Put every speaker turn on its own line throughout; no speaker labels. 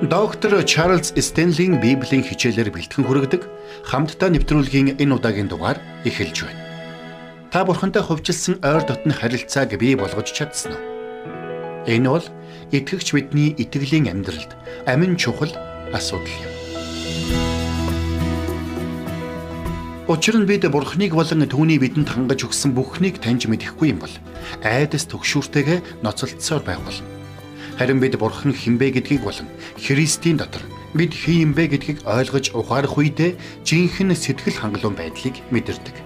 Доктор Чарлз Стенлийн Библийн хичээлээр бэлтгэн хүргэдэг хамтдаа нэвтрүүлгийн энэ удаагийн дугаар эхэлж байна. Та бурхантай хувьчилсан ойр дотны харилцааг бий болгож чадсан уу? Энэ бол итгэгч бидний итгэлийн амьдралд амин чухал асуудал юм. Учир нь бид Бурхныг болон түүний бидэнд хангаж өгсөн бүхнийг таньж мэдэхгүй юм бол айдас төгшүүртэйгээ ноцолдсоор байх болно. Харин бид Бурхан хинбэ гэдгийг болон Христийн дотор бид хин юм бэ гэдгийг ойлгож ухаарах үедээ жинхэнэ сэтгэл хангалуун байдлыг мэдэрдэг.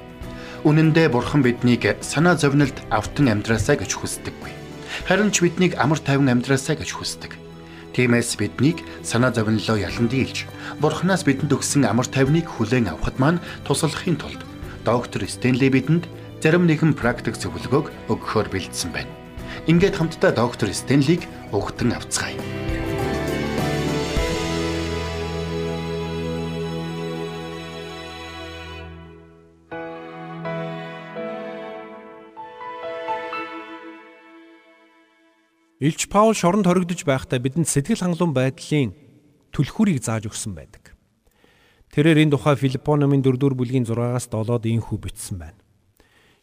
Үнэн дээр Бурхан биднийг санаа зовнилд автан амьдраасаа гэж хүсдэггүй. Харин ч биднийг амар тайван амьдраасаа гэж хүсдэг. Тиймээс биднийг санаа зовнилоо ялан дийлж, Бурханаас бидэнд өгсөн амар тайвныг хүлээн авахд маань туслахын тулд доктор Стенли бидэнд зарим нэгэн практик зөвлөгөөг өгөхөөр бэлдсэн байна. Ингээд хамтдаа доктор Стенлиг угтан авцгаая.
Илч Паул шоронд хоригдож байхдаа бидэнд сэтгэл хангалуун байдлын түлхүүрийг зааж өгсөн байдаг. Тэрээр энэ тухай Филиппо номын 4-р бүлгийн 6-аас 7-д инхүү бичсэн байна.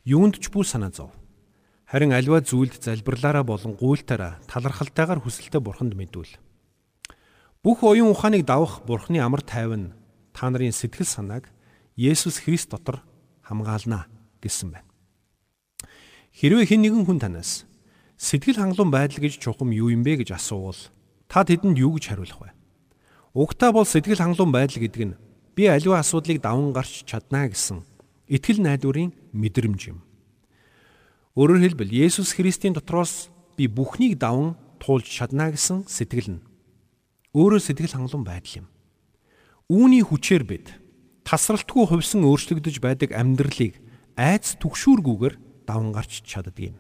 Юунд ч бүү санаа зов. Харин альва зүйлд залбирлаараа болон гуйлтаараа талархалтайгаар хүсэлтэд бурханд мэдүүл. Бүх оюун ухааныг давах бурхны амар тайван та нарын сэтгэл санааг Есүс Христ дотор хамгаална гэсэн байна. Хэрвээ хэн нэгэн хүн танаас Сэтгэл хангалуун байдал гэж чухам юу юм бэ гэж асуувал та тэдэнд юу гэж хариулах вэ? Угтаа бол сэтгэл хангалуун байдал гэдэг нь би аливаа асуудлыг даван гарч чаднаа гэсэн итгэл найдварын мэдрэмж юм. Өөрөөр хэлбэл Есүс Христийн дотроос би бүхнийг даван туулж чаднаа гэсэн сэтгэл нь өөрөө сэтгэл хангалуун байдал юм. Үүний хүчээр бид тасралтгүй хувьсан өөрчлөгдөж байдаг амьдралыг айц түгшүүргүйгээр даван гарч чаддаг юм.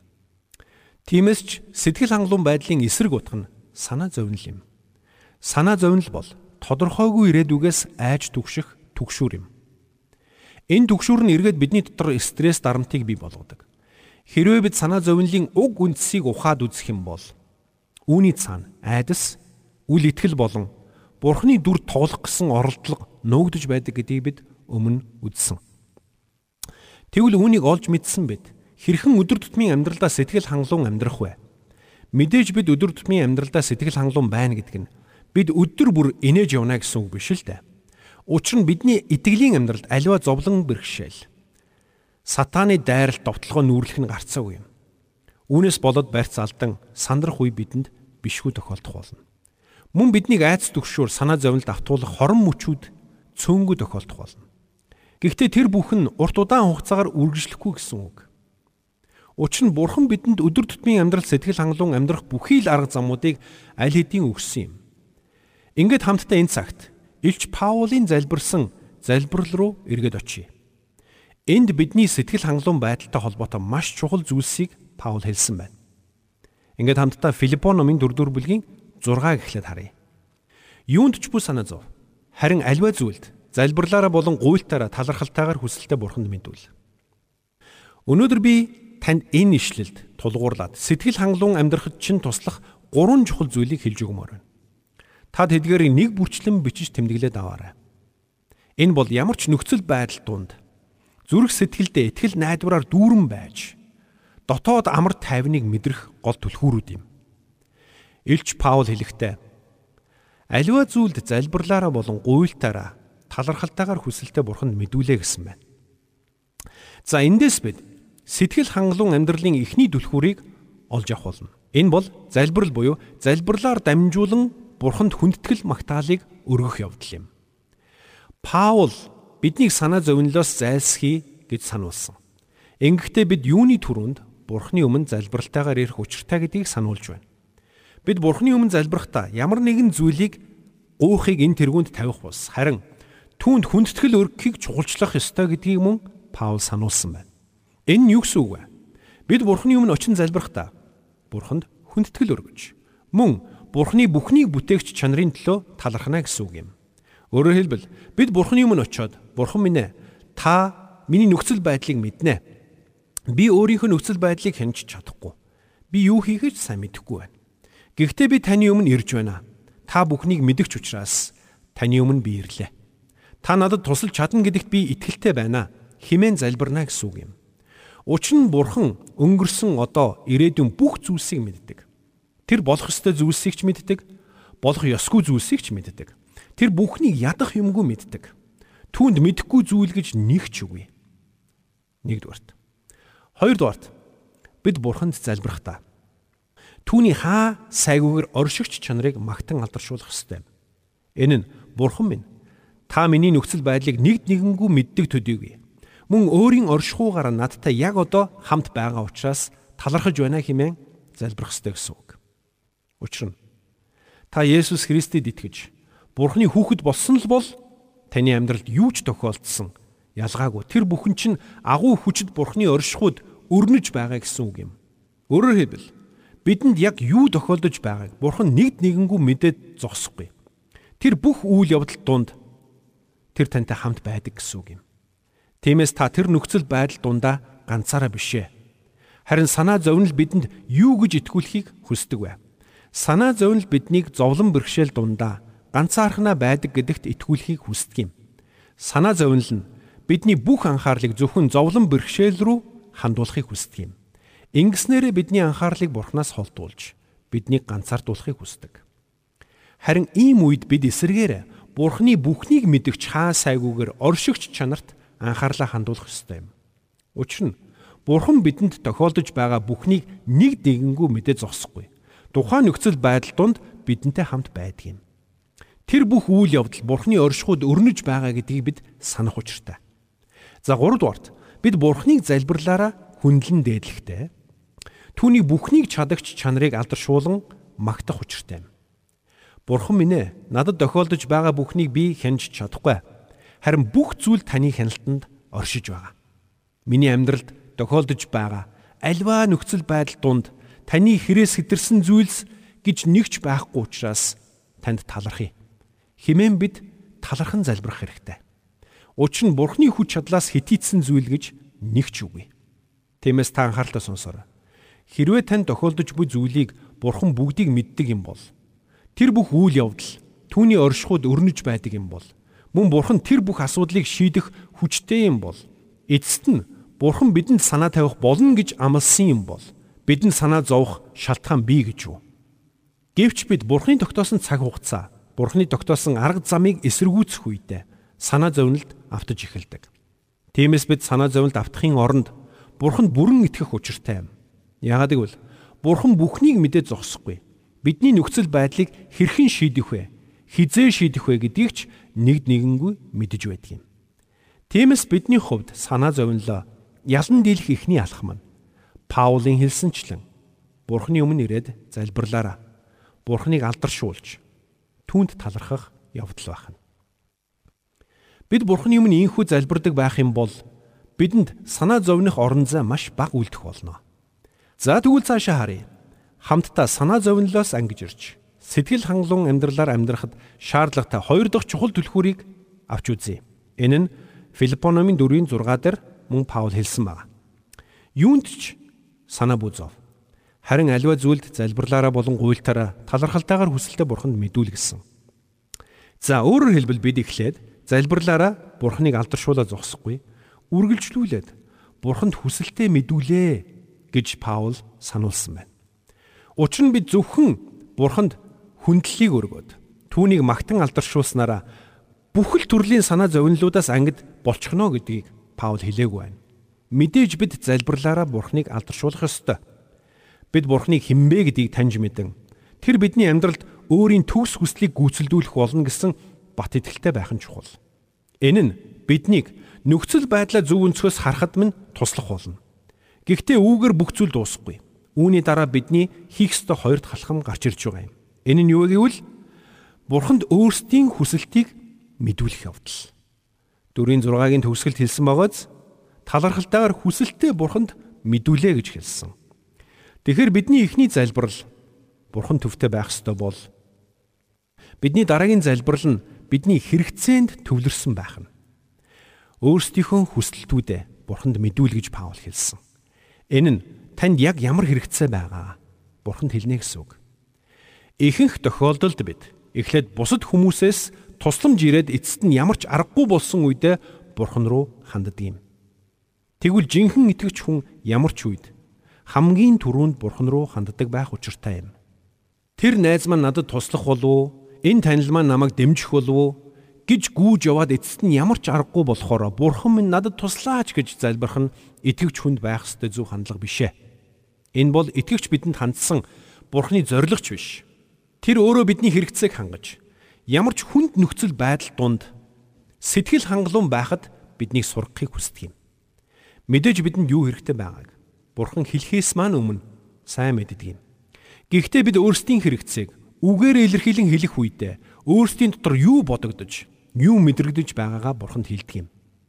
Тиймээс ч сэтгэл хангалуун байдлын эсрэг утга нь санаа зовнил юм. Санаа зовнил бол тодорхойгүй ирээдүгээс айж түгших түгшүүр юм. Энэ түгшүүр нь эргээд бидний дотор стресс дарамтыг бий болгодог. Хэрвээ бид санаа зовнилын уг үндсийг ухаад үзэх юм бол үүний цаана айдас, үл итгэл болон Бурхны дүр тоглох гэсэн оролдлого нуугдж байдаг гэдгийг бид өмнө үзсэн. Тэгвэл үүнийг олж мэдсэн бид хэрхэн өдөр тутмын амьдралдаа сэтгэл хангалуун амьдрах вэ? Мэдээж бид өдөр тутмын амьдралдаа сэтгэл хангалуун байна гэдэг нь бид өдөр бүр инээж явна гэсэн үг биш л дээ. Учир нь бидний итгэлийн амьдралд аливаа зовлон бэрхшээл сатааны дайралт довтлогоо нүүрлэх нь гарцаагүй юм. Үүнээс болоод барьц алдан сандрах үе бидэнд бишгүй тохиолдох болно. Мөн биднийг айц төгшөөр санаа зовнилд автуулах хорон мөчүүд цөөнгөө тохиолдох болно. Гэхдээ тэр бүх нь урт удаан хугацаагаар үргэлжлэхгүй гэсэн үг. Учир нь Бурхан бидэнд өдөр тутмын амьдрал сэтгэл хангалуун амьдрах бүхий л арга замуудыг аль хэдийн өгсөн юм. Ингээд хамтдаа энэ цагт Илч Паулийн залбирсан залбирал руу эргээд очие. Энд бидний сэтгэл хангалуун байдалтай холбоотой маш чухал зүйлсийг Паул хэлсэн байна. Ингээд хамтдаа Филиппо номын 4-р бүлгийн 6 гэхлээр харъя. Юунд ч бүү санаа зов. Харин альва зүйлд залбирлаараа болон гуйлтаараа талархалтайгаар хүсэлтэд бурханд мэдвэл. Өнөөдөр би танд энэ ишлэлд тулгуурлаад сэтгэл хангалуун амьдрахад чинь туслах гурван чухал зүйлийг хэлж өгмөр байна. Та тэдгээрийг нэг бүрчлэн бичиж тэмдэглээд аваарай. Энэ бол ямар ч нөхцөл байдал донд зүрх сэтгэлдээ итгэл найдвараар дүүрэн байж дотоод амар тайвныг мэдрэх гол түлхүүрүүд юм. Илч Паул хэлэхдээ аливаа зүйлд залбирлаараа болон гуйлтаараа талархалтайгаар хүсэлтэд бурханд мэдүүлээ гэсэн байна. За эндээс бид сэтгэл хангалуун амьдралын эхний түлхүүрийг олж авах болно. Энэ бол залбирал буюу залбирлаар дамжуулан бурханд хүндэтгэл магтаалыг өргөх явдал юм. Паул биднийг санаа зовнилоос зайлсхий гэж сануулсан. Ингэхдээ бид юуны түрүүнд бурхны өмнө залбиралтайгаар ирэх учиртай гэдгийг сануулж байна. Бид бурхны өмнө залбирахдаа ямар нэгэн зүйлийг гуйхыг энэ тэргуунд тавих бус. Харин түүнд хүндэтгэл өргөхийг чухалчлах ёстой гэдгийг мөн Паул сануулсан байна. Энэ нь юу гэсэн үг вэ? Бид Бурхны өмнө очин залбирахдаа Бурханд хүндэтгэл өргөж мөн Бурхны бүхнийг бүтээгч чанарын төлөө талархна гэсэн үг юм. Өөрөөр хэлбэл бид Бурхны өмнө очиод Бурхан минь ээ та миний нөхцөл байдлыг мэднэ. Би өөрийнхөө нөхцөл байдлыг хянаж чадахгүй. Би юу хийхэж сайн мэдэхгүй байна. Гэхдээ би таны өмнө ирж байна. та бүхнийг мэдгч учраас таны өмнө би ирлээ. Та надад тусалж чадна гэдэгт би итгэлтэй байна. Химэн залбирна гэсэн үг юм. Учир нь бурхан өнгөрсөн одоо ирээдүйн бүх зүйлсийг мэддэг. Тэр болох ёстой зүйлсийг ч мэддэг, болох ёсгүй зүйлсийг ч мэддэг. Тэр бүхнийг ядах юмгүй мэддэг. Түүнд мэдэхгүй зүйл гэж нэг ч үгүй. Нэгдүгээрт. Хоёрдугаарт бид бурханд залбирахдаа түүний хаа сайгүйгээр оршигч чанарыг магтан алдаршуулах ёстой. Энэ нь бурхан минь та миний нөхцөл байдлыг нэгд нэгэнгүй мэддэг төдийгүй мөн өөрийн оршихуугаар надтай яг одоо хамт байгаа учраас талархаж байна хэмээн залбирх ёстой гэсэн үг. Учир нь та Есүс Христэд итгэж Бурхны хүүхэд болсон л бол таны амьдралд юу ч тохиолдсон ялгаагүй тэр бүхэн чинь агуу хүчит Бурхны оршихуйд өрнөж байгаа гэсэн үг юм. Өөрөөр хэлбэл бидэнд яг юу тохиолдож байгааг Бурхан нэгд нэгэнгүй мэдээд зогсохгүй. Тэр бүх үйл явдал донд тэр тантай хамт байдаг гэсэн үг юм. Тиймээс та тэр нөхцөл байдал дундаа ганцаараа бишээ. Харин санаа зовнил бидэнд юу гэж итгүүлэхийг хүсдэг вэ? Санаа зовнил биднийг зовлон бэрхшээл дундаа ганцаархнаа байдаг гэдэгт итгүүлэхийг хүсдэг юм. Санаа зовнил нь бидний бүх анхаарлыг зөвхөн зовлон бэрхшээл рүү хандуулахыг хүсдэг юм. Ингэснээрээ бидний анхаарлыг Бурханаас холдуулж биднийг ганцаардуулахыг хүсдэг. Харин ийм үед бид эсэргээр Бурхны бүхнийг мэдгч хаа сайгүйгээр оршигч чанарт анхаарлаа хандуулах ёстой юм. Учир нь Бурхан бидэнд тохиолдож байгаа бүхнийг нэг нэгэнгүй мэдээ зогсохгүй. Тухайн нөхцөл байдал донд бидэнтэй хамт байдаг юм. Тэр бүх үйл явдал Бурханы оршихуйд өрнөж байгаа гэдгийг бид санах учиртай. За 3 дугаарт бид Бурханыг залбирлаараа хүндлэн дээдлэхтэй. Түүний бүхнийг чадагч чанарыг алдаршуулан магтах учиртай юм. Бурхан минь ээ надад тохиолдож байгаа бүхнийг би хянж чадахгүй харин бүх зүйл таны хяналтанд оршиж байгаа. Миний амьдралд тохиолдож байгаа альва нөхцөл байдал донд таны хэрээс хэтэрсэн зүйлс гэж нэгч байхгүй учраас танд талархъя. Химэн бид талархан залбирах хэрэгтэй. Учир нь Бурхны хүч чадлаас хитийдсэн зүйл гэж нэг ч үгүй. Тиймээс та анхааралтай сонсоорой. Хэрвээ танд тохиолдож буй зүйлийг Бурхан бүгдийг мэддэг юм бол тэр бүх үйл явдал түүний оршихуйд өрнөж байдаг юм бол Мөн Бурхан тэр бүх асуудлыг шийдэх хүчтэй юм бол эцэст нь Бурхан бидэнд санаа тавих болно гэж амласан юм бол бидэнд санаа зовох шалтгаан бий гэж юу? Гэвч бид Бурханы тогтоосон цаг хугацаа, Бурханы тогтоосон арга замыг эсэргүүцэх үедээ санаа зовнилд автаж эхэлдэг. Тиймээс бид санаа зовнилд автахын оронд Бурханд бүрэн итгэх учиртай юм. Яагаад гэвэл Бурхан бүхнийг мэдээд зогсохгүй. Бидний нөхцөл байдлыг хэрхэн шийдэх вэ? Хизээ шийдэх вэ гэдгийг ч нэгд нэгэнгүй мэдэж байдаг юм. Тиймээс бидний хувьд санаа зовнилоо ялан дийлэх ихний алах маань Паулийн хэлсэнчлэн Бурхны өмнө ирээд залбирлаараа Бурхныг алдаршуулж түүнд талархах явдал байна. Бид Бурхны өмнө ийхүү залбирдаг байх юм бол бидэнд санаа зовних орон зай маш бага үлдэх болно. За тэгвэл цаашаа харъя. Хамтдаа санаа зовнилоос ангиж ирж сэтгэл хангалуун амьдралаар амьдрахад шаардлагатай хоёр дахь чухал түлхүүрийг авч үзье. Энэ нь Филиппономын 4-ийн 6 дээр мөн Паул хэлсэн байна. Юунд ч санаа бүзов. Харин аливаа зүйлд залбирлаараа болон гуйлтаараа талархалтайгаар хүсэлтэд бурханд мэдүүл гэсэн. За өөрөөр хэлбэл бид эхлээд залбирлаараа бурханыг алдаршуулаад зогсохгүй үргэлжлүүлээд бурханд хүсэлтэд мэдүүлээ гэж Паул сануулсан байна. Учир нь бид зөвхөн бурханд хүндлэлийг өргөөд түүнийг магтан алдаршуулснараа бүхэл төрлийн санаа зовнилуудаас ангид болчихно гэдгийг Паул хэлээгүй байна. Мэдээж бид залбирлаараа Бурхныг алдаршуулах ёстой. Бид Бурхныг хинбэ гэдгийг таньж мэдэн тэр бидний амьдралд өөрийн төгс хүслийг гүйцэлдүүлэх болно гэсэн бат итгэлтэй байх нь чухал. Энэ нь биднийг нөхцөл байдлаа зөв өнцгөөс харахад минь туслах болно. Гэхдээ үүгээр бүх зүйл дуусахгүй. Үүний дараа бидний хийх ёстой хоёр дахь халхам гарч ирж байгаа юм. Энэ нь юу гэвэл Бурханд өөрсдийн хүсэлтийг мэдүүлэх явдал. 4-6-гийн төгсгөлд хэлсэн байгааз талархалтайгаар хүсэлтээ Бурханд мэдүүлээ гэж хэлсэн. Тэгэхээр бидний ихний залбирал Бурхан төвтэй байх ёстой бол бидний дараагийн залбирал нь бидний хэрэгцээнд төвлөрсөн байх нь. Өөрсдийнхөө хүсэлтүүдээ Бурханд мэдүүл гэж Паул хэлсэн. Энэ нь танд яг ямар хэрэгцээ байгаа Бурханд хэлнэ гэсэн үг. Ихэнх тохиолдолд бид Эхлээд бусад хүмүүсээс тусламж ирээд эцэст нь ямар ч аргагүй болсон үедээ Бурхан руу ханддаг юм. Тэгвэл жинхэнэ итгэгч хүн ямар ч үед хамгийн түрүүнд Бурхан руу ханддаг байх учиртай юм. Тэр найз маань надад туслах болов? Энэ танил маань намайг дэмжих болов уу? гэж гүүж яваад эцэст нь ямар ч аргагүй болохоор Бурхан минь надад туслаач гэж залбирх нь итгэвч хүнд байх ёстой зөв хандлага биш ээ. Энэ бол итгэвч бидэнд хандсан Бурханы зоригч биш. Тэр өөрөө бидний хэрэгцээг хангаж ямар ч хүнд нөхцөл байдал донд сэтгэл хангалуун байхад биднийг сургахыг хүсдэг юм. Мэдээж бидэнд юу хэрэгтэй байгааг Бурхан хэлхээс маань өмнө сайн мэддэг юм. Гэхдээ бид өөрсдийн хэрэгцээг үгээр илэрхийлэн хэлэх үедээ өөрсдийн дотор юу бодогдож юу мэдрэгдэж байгаагаа бурханд хэлдэг юм.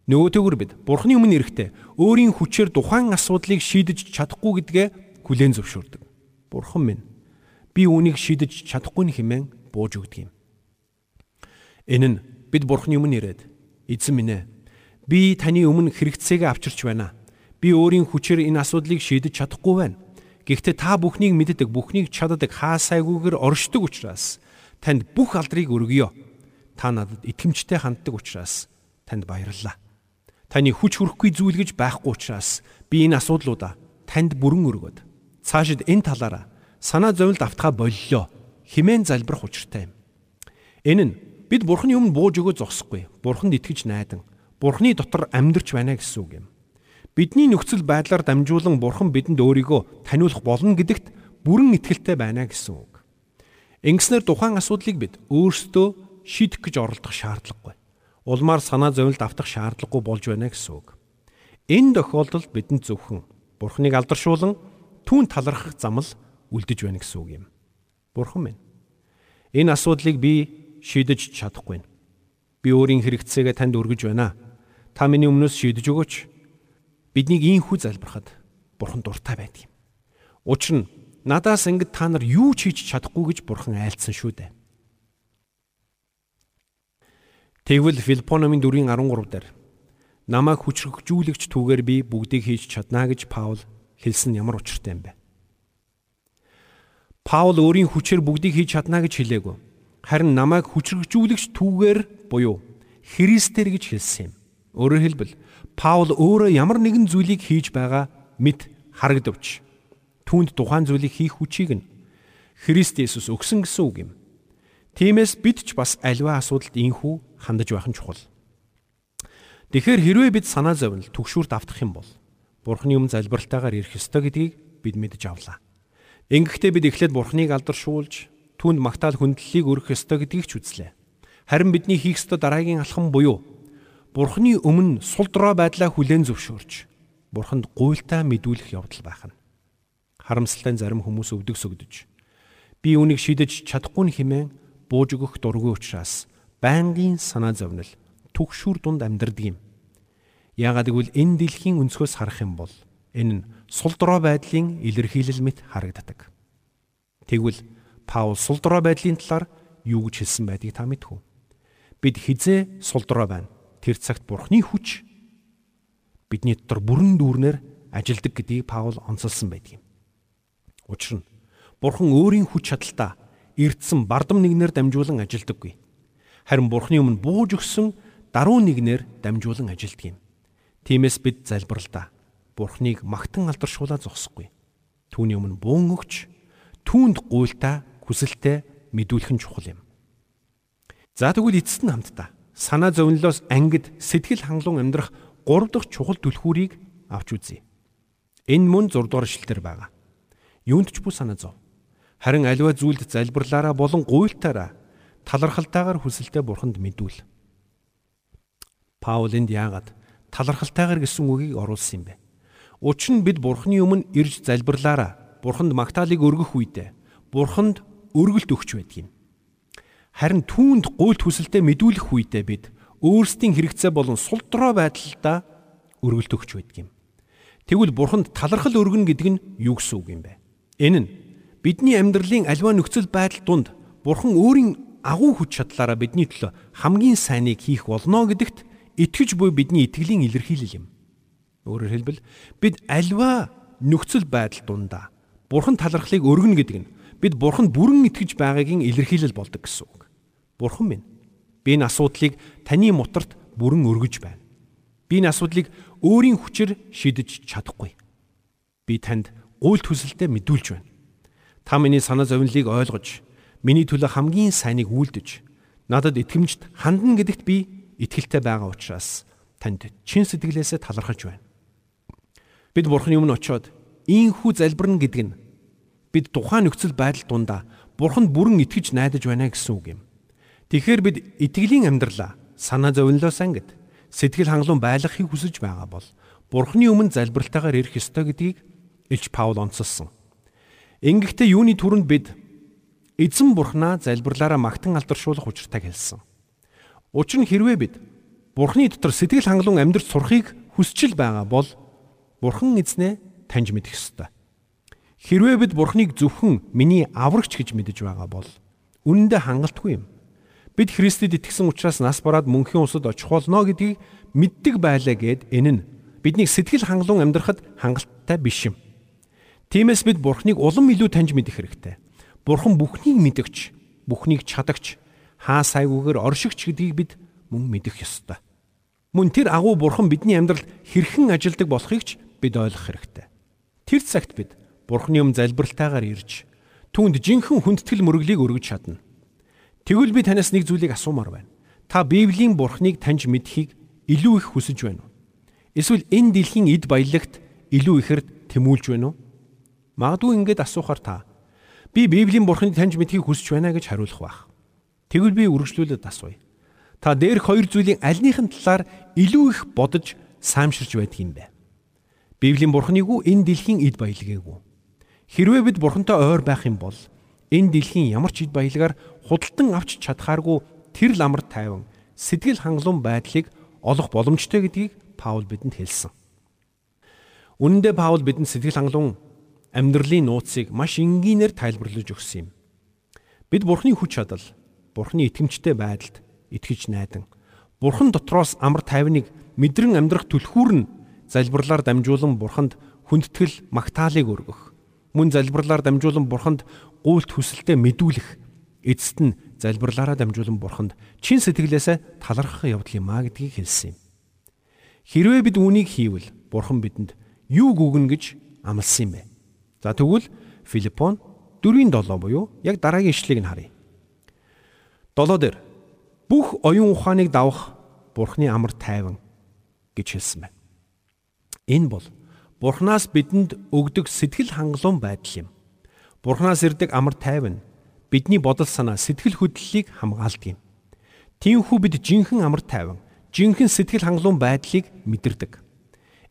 Нөгөөтэйгүр бид бурхны өмнө ирэхдээ өөрийн хүчээр тухайн асуудлыг шийдэж чадахгүй гэдгээ хүлээн зөвшөөрдөг. Бурхан минь би үүнийг шийдэж чадахгүй хэмээн бууж өгдөг юм. Энэ нь бид бурхны өмнө ирээд эзэн минь ээ би таны өмнө хэрэгцээгээ авчирч байна. Би өөрийн хүчээр энэ асуудлыг шийдэж чадахгүй байна. Гэхдээ та бүхнийг мэддэг, бүхнийг чаддаг, хаасайгүйгээр оршдог учраас танд бүх алдрыг өргөё та надад итгэмжтэй ханддаг учраас танд баярлалаа. Таны хүч хөрөхгүй зүйл гэж байхгүй учраас би энэ асуудлуудаа танд бүрэн өргөд цаашид энэ талаараа санаа зовлт автгаа боллоо химэн залбирах учиртай юм. Энэ нь бид бурхны өмнө бууж өгөө зогсохгүй. Бурханд итгэж найдан бурхны дотор амьдарч байна гэсэн үг юм. Бидний нөхцөл байдлаар дамжуулан бурхан бидэнд өөрийгөө таниулах болно гэдэгт бүрэн итгэлтэй байна гэсэн үг. Ингэснээр тухайн асуудлыг бид өөрсдөө шийдэх гэж оролдох шаардлагагүй. Улмаар санаа зовлт автах шаардлагагүй болж байна гэсэн үг. Энэ тохиолдолд бидэнд зөвхөн Бурхныг алдаршуулан түүн талархах зам л үлдэж байна гэсэн үг юм. Бурхан минь энэ асуудлыг би шийдэж чадахгүй. Би өөрийн хэрэгцээгээ танд өргөж байна. Та миний өмнөөс шийдэж өгөөч. Биднийг ийхүү залбирахад Бурхан дуртай байдаг юм. Учир нь надаас ингэд та нар юу ч хийж чадахгүй гэж Бурхан айлцсан шүү дээ. Тэгвэл Филиппономын 4:13 дээр намайг хүчрхэгжүүлэгч түүгээр би бүгдийг хийж чадна гэж Паул хэлсэн ямар учиртай юм бэ? Паул өөрийн хүчээр бүгдийг хийж чадна гэж хэлээгүй. Харин намайг хүчрхэгжүүлэгч түүгээр буюу Христээр гэж хэлсэн юм. Өөрөөр хэлбэл Паул өөрөө ямар нэгэн зүйлийг хийж байгаа мэд харагдавч түүнд тухайн зүйлийг хийх хүчийг нь Христ Есүс өгсөн гэсэн үг юм. Тиймээс бид ч бас альва асуудалд инхүү хандаж байх нь чухал. Тэгэхээр хэрвээ бид санаа зовнил түгшүүрт автах юм бол Бурхны өмнө залбиралтайгаар ирэх ёстой гэдгийг бид мэдж авлаа. Ингэхдээ бид эхлээд Бурхныг алдаршуулж түүнд магтаал хүндлэлийг өргөх ёстой гэдгийг ч үзлээ. Харин бидний хийх ёстой дараагийн алхам буюу Бурхны өмнө сул дорой байдлаа хүлээн зөвшөөрч Бурханд гуйлтаа мэдүүлэх явдал байх нь. Харамсалтай зарим хүмүүс өвдөг сөгдөж би үүнийг шийдэж чадахгүй хэмээн бууж өгөх дургүй учраас байнгын санаа зовнил түгшүүр дунд амьдардаг юм. Яагаад гэвэл энэ дэлхийн өнцгөөс харах юм бол энэ нь сул дорой байдлын илэрхийлэл мэт харагддаг. Тэгвэл Паул сул дорой байдлын талаар юу гэж хэлсэн байдгийг та мэдхүү. Бид хизээ сул дорой байна. Тэр цагт Бурхны хүч бидний дотор бүрэн дүүрнээр ажилдаг гэдгийг Паул онцолсон байдаг юм. Учир нь Бурхан өөрийн хүч чадалтаа эрдсэн бардам нэгнээр дамжуулан ажилдаггүй харин Бурхны өмнө бууж өгсөн даруй нэгнээр дамжуулан ажилтг юм. Тиймээс бид залбиралдаа Бурхныг магтан алдаршуулаа зогсохгүй. Түүний өмнө буун өгч түүнд гуйлтаа хүсэлтээ мэдүүлэх нь чухал юм. За тэгвэл эцэст нь хамтдаа санаа зовнилоос ангид сэтгэл хангалуун амьдрах 3 дахь чухал түлхүүрийг авч үзье. Энэ мөн 6 дугаар эшлэлээр байгаа. Юунд ч бүү санаа зов. Харин аливаа зүйлд залбирлаараа болон гуйлтаараа талархалтайгаар хүсэлтэд бурханд мэдүүл. Паул энд яагаад талархалтайгаар гэсэн үгийг оруулсан юм бэ? Учир нь бид бурхны өмнө ирж залбирлаараа бурханд магтаалыг өргөх үедээ бурханд өргөлт өгч байдаг юм. Харин түүнд гуйлт хүсэлтэд мэдүүлэх үедээ бид өөрсдийн хэрэгцээ болон сул дорой байдалдаа өргөлт өгч байдаг юм. Тэгвэл бурханд талархал өргөнө гэдэг нь юу гэсэн үг юм бэ? Энэ нь бидний амьдралын альва нөхцөл байдал донд бурхан өөрийн агуу хүч чадлаараа бидний төлөө хамгийн сайныг хийх болно гэдэгт итгэж буй бидний итгэлийн илэрхийлэл юм. Өөрөөр хэлбэл бид альва нөхцөл байдал дундаа бурхан талархлыг өргөнө гэдэг нь бид бурханд бүрэн итгэж байгаагийн илэрхийлэл болдог гэсэн үг. Бурхан минь, би энэ асуудлыг таны мутарт бүрэн өргөж байна. Би энэ асуудлыг өөрийн хүчээр шийдэж чадахгүй. Би танд гуйлт хүсэлтэд мэдүүлж байна. Та миний санаа зовнилыг ойлгож, миний төлөө хамгийн сайныг үйлдэж, надад итгэмжт хандан гэдэгт би итгэлтэй байгаа учраас танд чин сэтгэлээсээ талархаж байна. Бид Бурханы өмнө очиод ийхүү залбирна гэдэг нь бид тухайн нөхцөл байдал дундаа Бурханд бүрэн итгэж найдаж байна гэсэн үг юм. Тэгэхээр бид итгэлийн амьдралаа санаа зовнилоос ангид сэтгэл хангалуун байлгахыг хүсэж байгаа бол Бурханы өмнө залбиралтайгаар ирэх ёстой гэдгийг Илч Паул онцолсон. Ингэхдээ юуны түрүүнд бид эзэн Бурханаа залбирлаараа магтан алдаршуулах учиртайг хэлсэн. Учир нь хэрвээ бид Бурхны дотор сэтгэл хангалуун амьдрч сурахыг хүсчил байгаа бол Бурхан эзнээ таньж мэдэх ёстой. Хэрвээ бид Бурхныг зөвхөн миний аврагч гэж мэдэж байгаа бол үнэндээ хангалтгүй юм. Бид Христэд итгэсэн учраас нас бараад мөнхийн усад очих болно гэдгийг мэддэг байлаа гэд энэ нь биднийг сэтгэл хангалуун амьдрахад хангалттай биш юм. Тиймээс бид Бурхныг улам илүү таньж мэдэх хэрэгтэй. Бурхан бүхнийг мэдгч, бүхнийг чадагч, хаа сайгүйгээр оршигч гэдгийг бид мөн мэдэх ёстой. Мөн тэр агуу бурхан бидний амьдралд хэрхэн ажилдаг болохыг ч бид ойлгох хэрэгтэй. Тэр цагт бид бурханы юм залбиралтайгаар ирж түүнд жинхэнэ хүндэтгэл мөрөглийг өргөж чадна. Тэгвэл би танаас нэг зүйлийг асуумаар байна. Та Библийн бурхныг таньж мэдхийг илүү их хүсэж байна уу? Эсвэл энэ дэлхийн эд баялагт илүү ихээр тэмүүлж байна уу? Магадгүй ингэж асуухаар та би Библийн бурхныг таньж мэдхийг хүсэж байна гэж хариулах байх. Тэгвэл би үргэлжлүүлээд асууя. Та дээрх хоёр зүйлийн альнийхэн талаар илүү их бодож саамширч байдаг юм бэ? Библийн бурхныг уу энэ дэлхийн эд баялагыг уу? Хэрвээ бид бурхантай ойр байх юм бол энэ дэлхийн ямар ч эд баялагаар худалдан авч чадхааргүй тэр ламар тайван сэтгэл хангалуун байдлыг олох боломжтой гэдгийг Паул бидэнд хэлсэн. Үнэн дээр Паул бидэнд сэтгэл хангалуун амьдралын нууцыг маш энгийнээр тайлбарлаж өгсөн юм. Бид Бурхны хүч чадал, Бурхны итгэмжтэй байдалд итгэж найдан Бурхан дотроос амар тайвныг мэдрэн амьдрах түлхүүр нь залбирлаар дамжуулан Бурханд хүндэтгэл магтаалыг өргөх. Мөн залбирлаар дамжуулан Бурханд гуйлт хүсэлтэд мэдүүлэх. Эцэст нь залбирлаараа дамжуулан Бурханд чин сэтгэлээсээ талархах явдал юм а гэдгийг хэлсэн юм. Хэрвээ бид үүнийг хийвэл Бурхан бидэнд юу гүгнэ гэж амласан юм бэ? За тэгвэл Филиппон 4:7 буюу яг дараагийн ишлэгийг нь харъя. 7 дээр бүх оюун ухааныг давах Бурхны амар тайван гэж хэлсэн байна. Энэ бол Бурханаас бидэнд өгдөг сэтгэл хангалуун байдал юм. Бурханаас ирдэг амар тайван бидний бодол санаа сэтгэл хөдлөлийг хамгаалдаг юм. Тиймээс бид жинхэнэ амар тайван, жинхэнэ сэтгэл хангалуун байдлыг мэдэрдэг.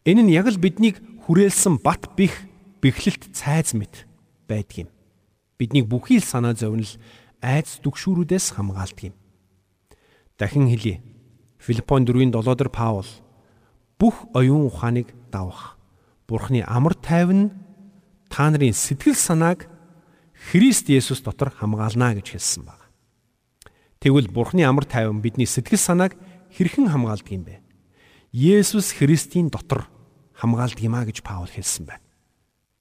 Энэ нь яг л биднийг хүрээлсэн бат бих бэхлэлт цайз мэт байдаг юм. Биднийг бүхий л санаа зовнил айц дүгшүүрүүдээс хамгаалдаг юм дахин хэлье. Филиппон 4:7 дээр Паул бүх оюун ухааныг давах. Бурхны амар тайван та нарын сэтгэл санааг Христ Есүс дотор хамгаална гэж хэлсэн байна. Тэгвэл Бурхны амар тайван бидний сэтгэл санааг хэрхэн хамгаалдаг юм бэ? Есүс Христийн дотор хамгаалдаг юм а гэж Паул хэлсэн байна.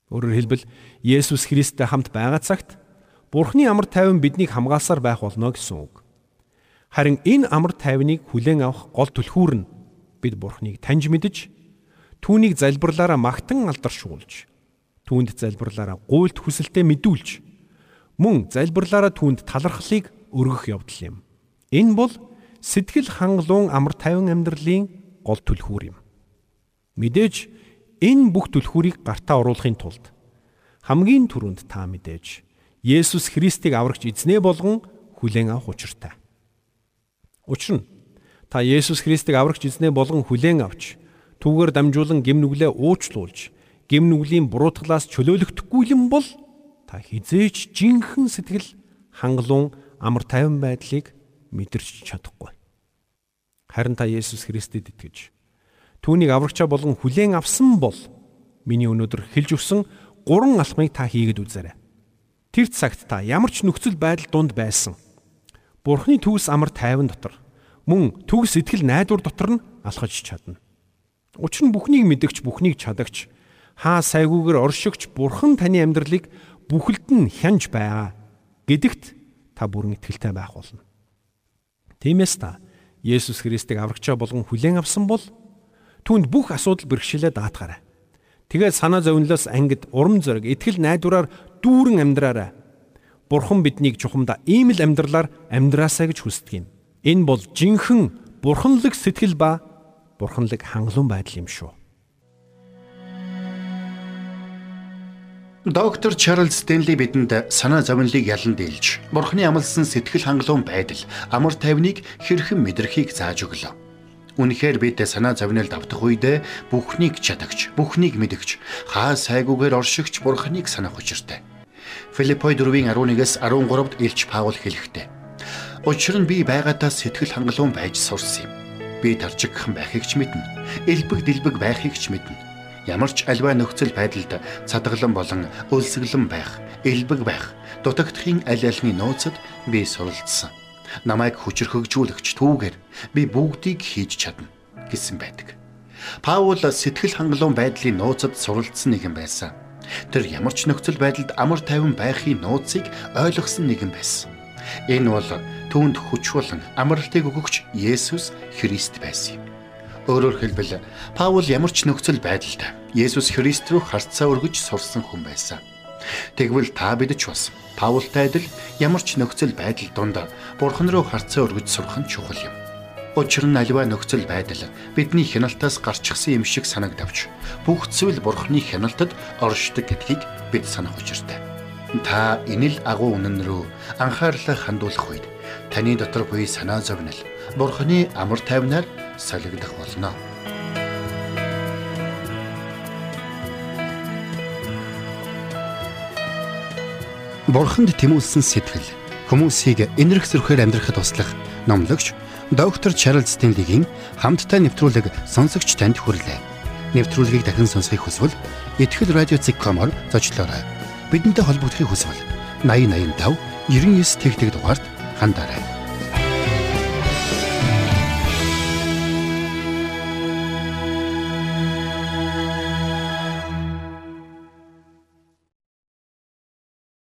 Өөрөөр хэлбэл Есүс Христтэй хамт байгаа цагт Бурхны амар тайван биднийг хамгаалсаар байх болно гэсэн үг. Харин энэ амар тайвныг хүлээн авах гол түлхүүр нь бид Бурхныг таньж мэдж түүнийг залбирлаараа магтан алдаршуулж түүнд залбирлаараа гуйлт хүсэлтэд мэдүүлж мөн залбирлаараа түүнд талархлыг өргөх явдал юм. Энэ бол сэтгэл хангалуун амар тайван амьдралын гол түлхүүр юм. Мэдээж энэ бүх түлхүүрийг гартаа оруулахын тулд хамгийн түрүүнд та мэдээж Есүс Христийг аврагч эзнээ болгон хүлээн авах учиртай. Учир нь та Есүс Христийг аврагч эзнээ болгон хүлээн авч түүгээр дамжуулан гим нүглээ уучлуулж гим нүглийн буруутгалаас чөлөөлөгдөхгүй юм бол та хизээч жинхэнэ сэтгэл хангалуун амар тайван байдлыг мэдэрч чадахгүй. Харин та Есүс Христэд итгэж түүнийг аврагчаа болгон хүлээн авсан бол миний өнөөдөр хэлж өгсөн гурван алхмыг та хийгээд үзээрэй. Тэр цагт та ямар ч нөхцөл байдал дунд байсан Бурхны төгс амар тайван дотор мөн төгс сэтгэл найдвар дотор нь алхаж чадна. Учир нь бүхнийг мэдгч бүхнийг чадагч хаа сайгүйгээр оршигч Бурхан таны амьдралыг бүхэлд нь хянж байгаа гэдэгт та бүрэн итгэлтэй байх болно. Тиймээс та Есүс Христийг аврагчаа болгон хүлээн авсан бол түүнд бүх асуудал бэрхшээлээ даатгаарай. Тэгээд санаа зовнилоос ангид урам зориг, итгэл найдвараар дүүрэн амьдраарай. Бурхан биднийг чухамдаа ийм л амьдралаар амьдраасаа гэж хүсдэг юм. Энэ бол жинхэнэ бурханлаг сэтгэл ба бурханлаг хангалуун байдал юм шүү.
Доктор Чарлз Стенли бидэнд санаа зовнилыг ялан дийлж, Бурхны амласан сэтгэл хангалуун байдал, амар тайвныг хэрхэн мэдрэхийг зааж өглөө. Үнэхээр бид санаа зовнилд автах үедээ бүхнийг чадагч, бүхнийг мэдгч, хаа сайгүйгээр оршигч Бурхныг санах учиртай. Филиппой 4:11-ээс 13-д Илч Паул хэлэхдээ Учир нь би байгаадаа сэтгэл хангалуун байж сурсан юм. Би тарчигхан байхыг ч мэднэ. Элбэг дэлбэг байхыг ч мэднэ ямар ч альва нөхцөл байдалд цадгалан болон өлсгөлэн байх, элбэг байх, дутагдахын аль альны нууцад би суралцсан. Намайг хүчрхэгжүүлэгч түүгээр би бүгдийг хийж чадна гэсэн байдаг. Паул сэтгэл хангалуун байдлын нууцад суралцсан нэгэн байсан. Тэр ямар ч нөхцөл байдалд амар тайван байхын нууцыг ойлгосон нэгэн байсан. Энэ бол түүнд хүч болон амралтыг өгөгч Есүс Христ байсан юм. Өөрөөр хэлбэл Паул ямар ч нөхцөл байдалд Есүс Христ рүү харцаа өргөж сурсан хүн байсан. Тэгвэл та бид ч бас Паултай адил ямар ч нөхцөл байдал донд Бурхан руу харцаа өргөж сурах нь чухал юм. Учир нь аливаа нөхцөл байдал бидний хяналтаас гарчихсан юм шиг санагдавч бүх зүйл Бурханы хяналтад оршдог гэдгийг бид санах учиртай. Та энэ л агуу үнэн рүү анхаарлаа хандуулах үед таны дотор буй санаа зовнил Бурханы амар тайвнаар солигдох болно. Бурханд тэмүүлсэн сэтгэл хүмүүсийг энэрх зөрхөөр амьдрахад туслах номлогч доктор Чарлз Стенлигийн хамттай нэвтрүүлэг сонсогч танд хүрлээ. Нэвтрүүлгийг дахин сонсохыг хүсвэл ихтгэл радиоцик.com-оор зочлоорой. Бидэнтэй холбогдохыг хүсвэл 8085 99 тэгтэг дугаард хандаарай.